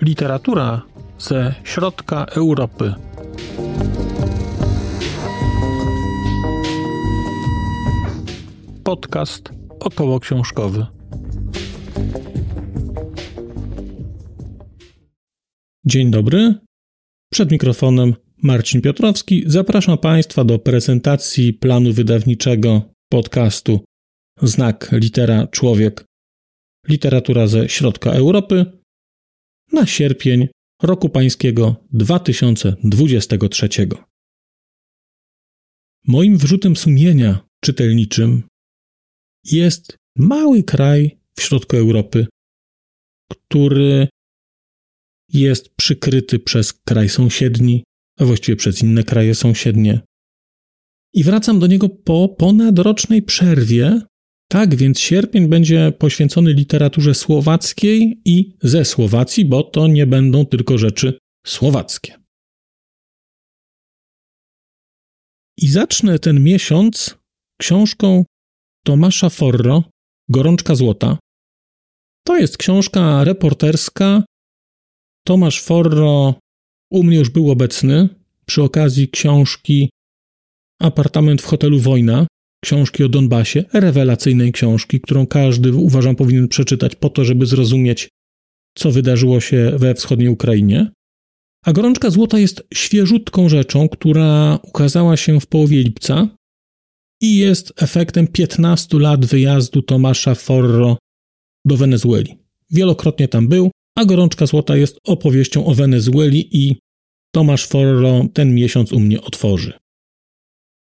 Literatura ze środka Europy. Podcast około książkowy. Dzień dobry. Przed mikrofonem Marcin Piotrowski. Zapraszam Państwa do prezentacji planu wydawniczego podcastu Znak Litera Człowiek. Literatura ze środka Europy na sierpień roku pańskiego 2023. Moim wrzutem sumienia czytelniczym jest mały kraj w środku Europy, który jest przykryty przez kraj sąsiedni, a właściwie przez inne kraje sąsiednie. I wracam do niego po ponadrocznej przerwie, tak więc sierpień będzie poświęcony literaturze słowackiej i ze Słowacji, bo to nie będą tylko rzeczy słowackie. I zacznę ten miesiąc książką Tomasza Forro, Gorączka Złota. To jest książka reporterska. Tomasz Forro u mnie już był obecny przy okazji książki Apartament w hotelu Wojna, książki o Donbasie, rewelacyjnej książki, którą każdy uważam powinien przeczytać po to, żeby zrozumieć, co wydarzyło się we wschodniej Ukrainie. A Gorączka Złota jest świeżutką rzeczą, która ukazała się w połowie lipca i jest efektem 15 lat wyjazdu Tomasza Forro do Wenezueli. Wielokrotnie tam był, a Gorączka Złota jest opowieścią o Wenezueli i Tomasz Forro ten miesiąc u mnie otworzy.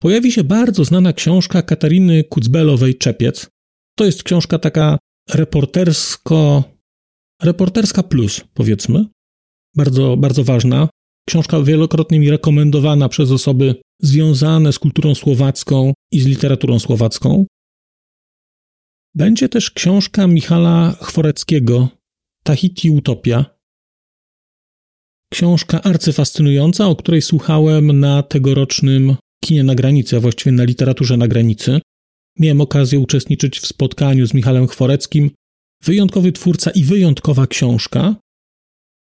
Pojawi się bardzo znana książka Katariny Kucbelowej-Czepiec. To jest książka taka reportersko, reporterska plus, powiedzmy. Bardzo, bardzo ważna. Książka wielokrotnie mi rekomendowana przez osoby związane z kulturą słowacką i z literaturą słowacką. Będzie też książka Michala Chworeckiego Tahiti Utopia. Książka arcyfascynująca, o której słuchałem na tegorocznym kinie na granicy, a właściwie na literaturze na granicy. Miałem okazję uczestniczyć w spotkaniu z Michałem Chworeckim. Wyjątkowy twórca i wyjątkowa książka.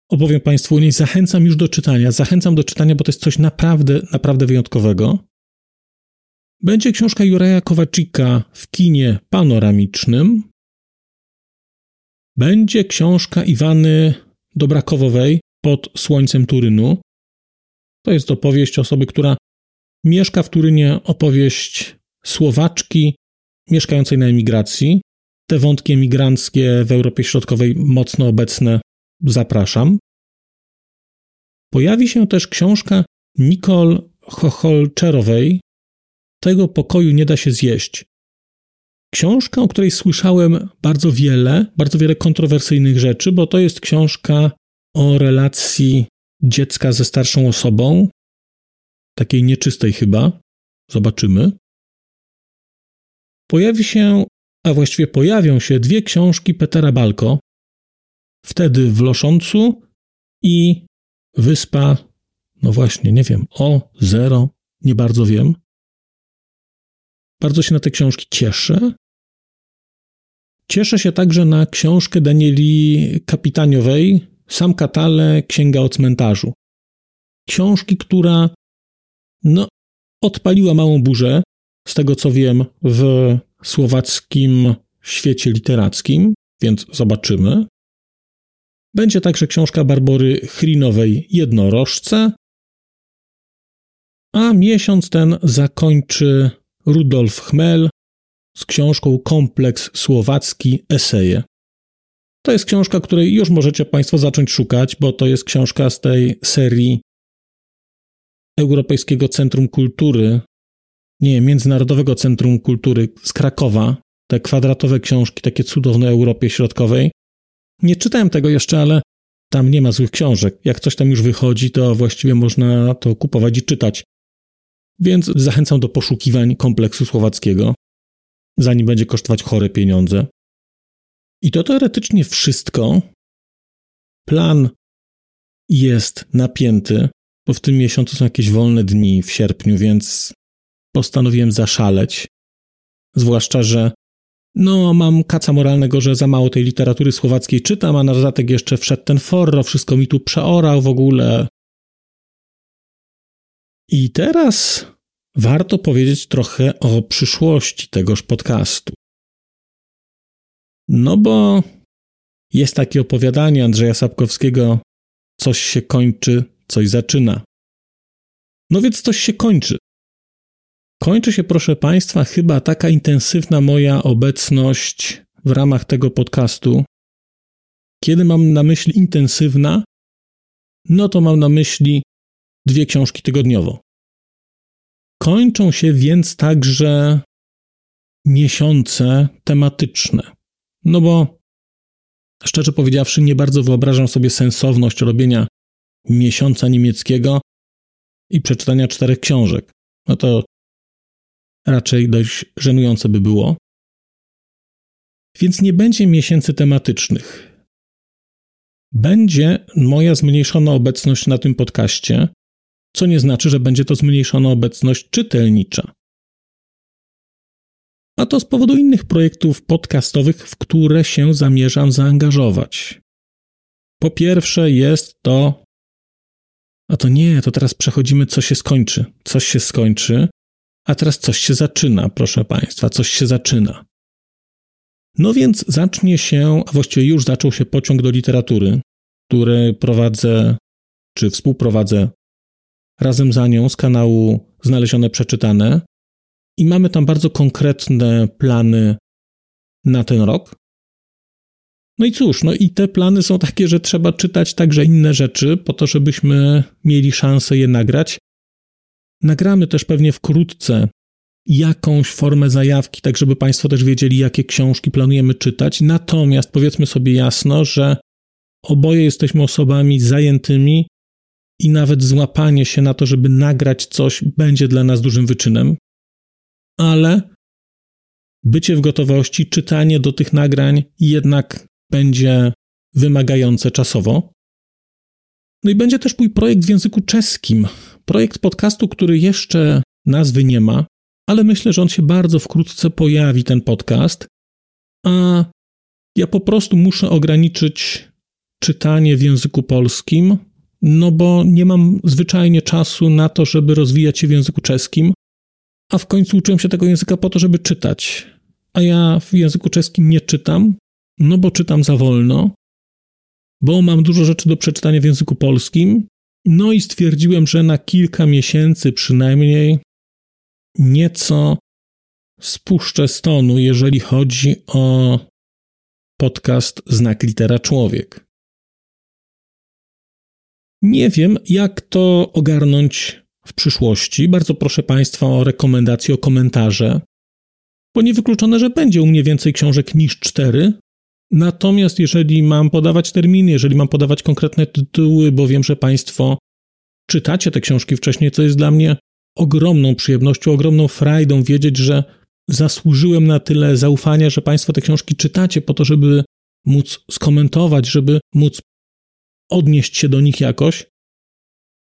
Opowiem Państwu o niej, zachęcam już do czytania. Zachęcam do czytania, bo to jest coś naprawdę, naprawdę wyjątkowego. Będzie książka Juraja Kowaczyka w kinie panoramicznym. Będzie książka Iwany Dobrakowowej pod słońcem Turynu. To jest opowieść osoby, która Mieszka w Turynie opowieść Słowaczki mieszkającej na emigracji. Te wątki emigranckie w Europie Środkowej mocno obecne zapraszam. Pojawi się też książka Nicole Chocholczerowej Tego pokoju nie da się zjeść. Książka, o której słyszałem bardzo wiele, bardzo wiele kontrowersyjnych rzeczy, bo to jest książka o relacji dziecka ze starszą osobą, takiej nieczystej chyba. Zobaczymy. Pojawi się, a właściwie pojawią się dwie książki Petera Balko. Wtedy w Loszącu i Wyspa, no właśnie, nie wiem, o, zero, nie bardzo wiem. Bardzo się na te książki cieszę. Cieszę się także na książkę Danieli Kapitaniowej, Sam Katale, Księga o cmentarzu. Książki, która no, odpaliła małą burzę, z tego co wiem, w słowackim świecie literackim, więc zobaczymy. Będzie także książka Barbory Chrinowej Jednorożce, a miesiąc ten zakończy Rudolf Chmel z książką Kompleks Słowacki Eseje. To jest książka, której już możecie Państwo zacząć szukać, bo to jest książka z tej serii Europejskiego Centrum Kultury, nie, Międzynarodowego Centrum Kultury z Krakowa, te kwadratowe książki, takie cudowne Europie Środkowej. Nie czytałem tego jeszcze, ale tam nie ma złych książek. Jak coś tam już wychodzi, to właściwie można to kupować i czytać. Więc zachęcam do poszukiwań kompleksu słowackiego, zanim będzie kosztować chore pieniądze. I to teoretycznie wszystko. Plan jest napięty bo w tym miesiącu są jakieś wolne dni w sierpniu, więc postanowiłem zaszaleć. Zwłaszcza, że no, mam kaca moralnego, że za mało tej literatury słowackiej czytam, a na dodatek jeszcze wszedł ten forro, wszystko mi tu przeorał w ogóle. I teraz warto powiedzieć trochę o przyszłości tegoż podcastu. No bo jest takie opowiadanie Andrzeja Sapkowskiego: coś się kończy, coś zaczyna. No więc coś się kończy. Kończy się, proszę Państwa, chyba taka intensywna moja obecność w ramach tego podcastu. Kiedy mam na myśli intensywna, no to mam na myśli dwie książki tygodniowo. Kończą się więc także miesiące tematyczne. No bo szczerze powiedziawszy, nie bardzo wyobrażam sobie sensowność robienia miesiąca niemieckiego i przeczytania czterech książek. No to raczej dość żenujące by było. Więc nie będzie miesięcy tematycznych. Będzie moja zmniejszona obecność na tym podcaście, co nie znaczy, że będzie to zmniejszona obecność czytelnicza. A to z powodu innych projektów podcastowych, w które się zamierzam zaangażować. Po pierwsze, jest to. A to nie, to teraz przechodzimy, co się skończy. Coś się skończy, a teraz coś się zaczyna, proszę Państwa, coś się zaczyna. No więc zacznie się, a właściwie już zaczął się pociąg do literatury, który prowadzę, czy współprowadzę razem za nią z kanału Znalezione Przeczytane. I mamy tam bardzo konkretne plany na ten rok. No i cóż, no i te plany są takie, że trzeba czytać także inne rzeczy, po to, żebyśmy mieli szansę je nagrać. Nagramy też pewnie wkrótce jakąś formę zajawki, tak żeby Państwo też wiedzieli, jakie książki planujemy czytać. Natomiast powiedzmy sobie jasno, że oboje jesteśmy osobami zajętymi i nawet złapanie się na to, żeby nagrać coś, będzie dla nas dużym wyczynem. Ale bycie w gotowości, czytanie do tych nagrań jednak będzie wymagające czasowo. No i będzie też mój projekt w języku czeskim. Projekt podcastu, który jeszcze nazwy nie ma, ale myślę, że on się bardzo wkrótce pojawi, ten podcast. A ja po prostu muszę ograniczyć czytanie w języku polskim, no bo nie mam zwyczajnie czasu na to, żeby rozwijać się w języku czeskim, a w końcu uczyłem się tego języka po to, żeby czytać. A ja w języku czeskim nie czytam, no bo czytam za wolno, bo mam dużo rzeczy do przeczytania w języku polskim. No i stwierdziłem, że na kilka miesięcy przynajmniej nieco spuszczę stonu, jeżeli chodzi o podcast Znak Litera Człowiek. Nie wiem, jak to ogarnąć w przyszłości. Bardzo proszę Państwa o rekomendacje, o komentarze, bo niewykluczone, że będzie u mnie więcej książek niż cztery, Natomiast jeżeli mam podawać terminy, jeżeli mam podawać konkretne tytuły, bo wiem, że Państwo czytacie te książki wcześniej, co jest dla mnie ogromną przyjemnością, ogromną frajdą wiedzieć, że zasłużyłem na tyle zaufania, że Państwo te książki czytacie po to, żeby móc skomentować, żeby móc odnieść się do nich jakoś,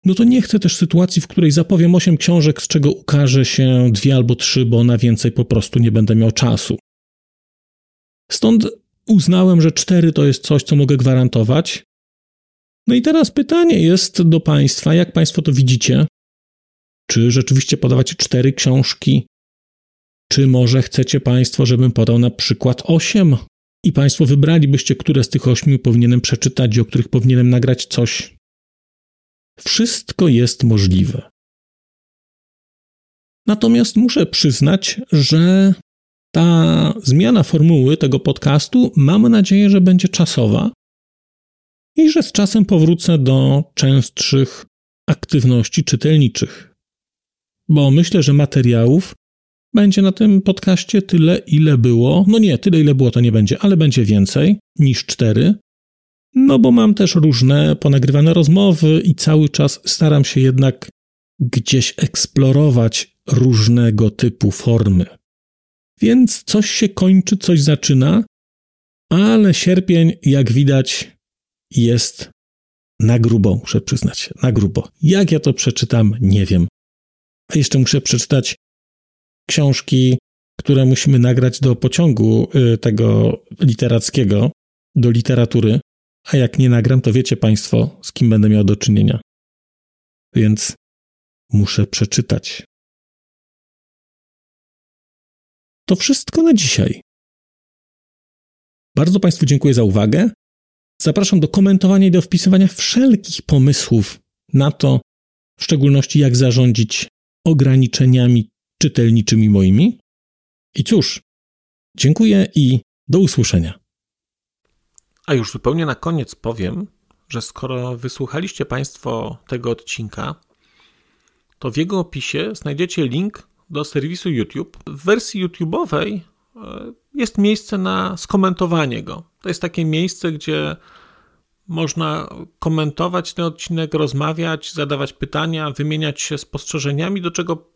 no to nie chcę też sytuacji, w której zapowiem osiem książek, z czego ukaże się dwie albo trzy, bo na więcej po prostu nie będę miał czasu. Stąd uznałem, że cztery to jest coś, co mogę gwarantować. No i teraz pytanie jest do Państwa, jak Państwo to widzicie? Czy rzeczywiście podawać cztery książki? Czy może chcecie Państwo, żebym podał na przykład osiem? I Państwo wybralibyście, które z tych ośmiu powinienem przeczytać i o których powinienem nagrać coś? Wszystko jest możliwe. Natomiast muszę przyznać, że ta zmiana formuły tego podcastu mamy nadzieję, że będzie czasowa i że z czasem powrócę do częstszych aktywności czytelniczych. Bo myślę, że materiałów będzie na tym podcaście tyle, ile było. No nie, tyle, ile było, to nie będzie, ale będzie więcej niż cztery. No bo mam też różne ponagrywane rozmowy i cały czas staram się jednak gdzieś eksplorować różnego typu formy. Więc coś się kończy, coś zaczyna, ale sierpień, jak widać, jest na grubo, muszę przyznać, na grubo. Jak ja to przeczytam, nie wiem. A jeszcze muszę przeczytać książki, które musimy nagrać do pociągu y, tego literackiego, do literatury, a jak nie nagram, to wiecie Państwo, z kim będę miał do czynienia. Więc muszę przeczytać. To wszystko na dzisiaj. Bardzo Państwu dziękuję za uwagę. Zapraszam do komentowania i do wpisywania wszelkich pomysłów na to, w szczególności jak zarządzić ograniczeniami czytelniczymi moimi. I cóż, dziękuję i do usłyszenia. A już zupełnie na koniec powiem, że skoro wysłuchaliście Państwo tego odcinka, to w jego opisie znajdziecie link do serwisu YouTube. W wersji YouTube'owej e, jest miejsce na skomentowanie go. To jest takie miejsce, gdzie można komentować ten odcinek, rozmawiać, zadawać pytania, wymieniać się spostrzeżeniami, do czego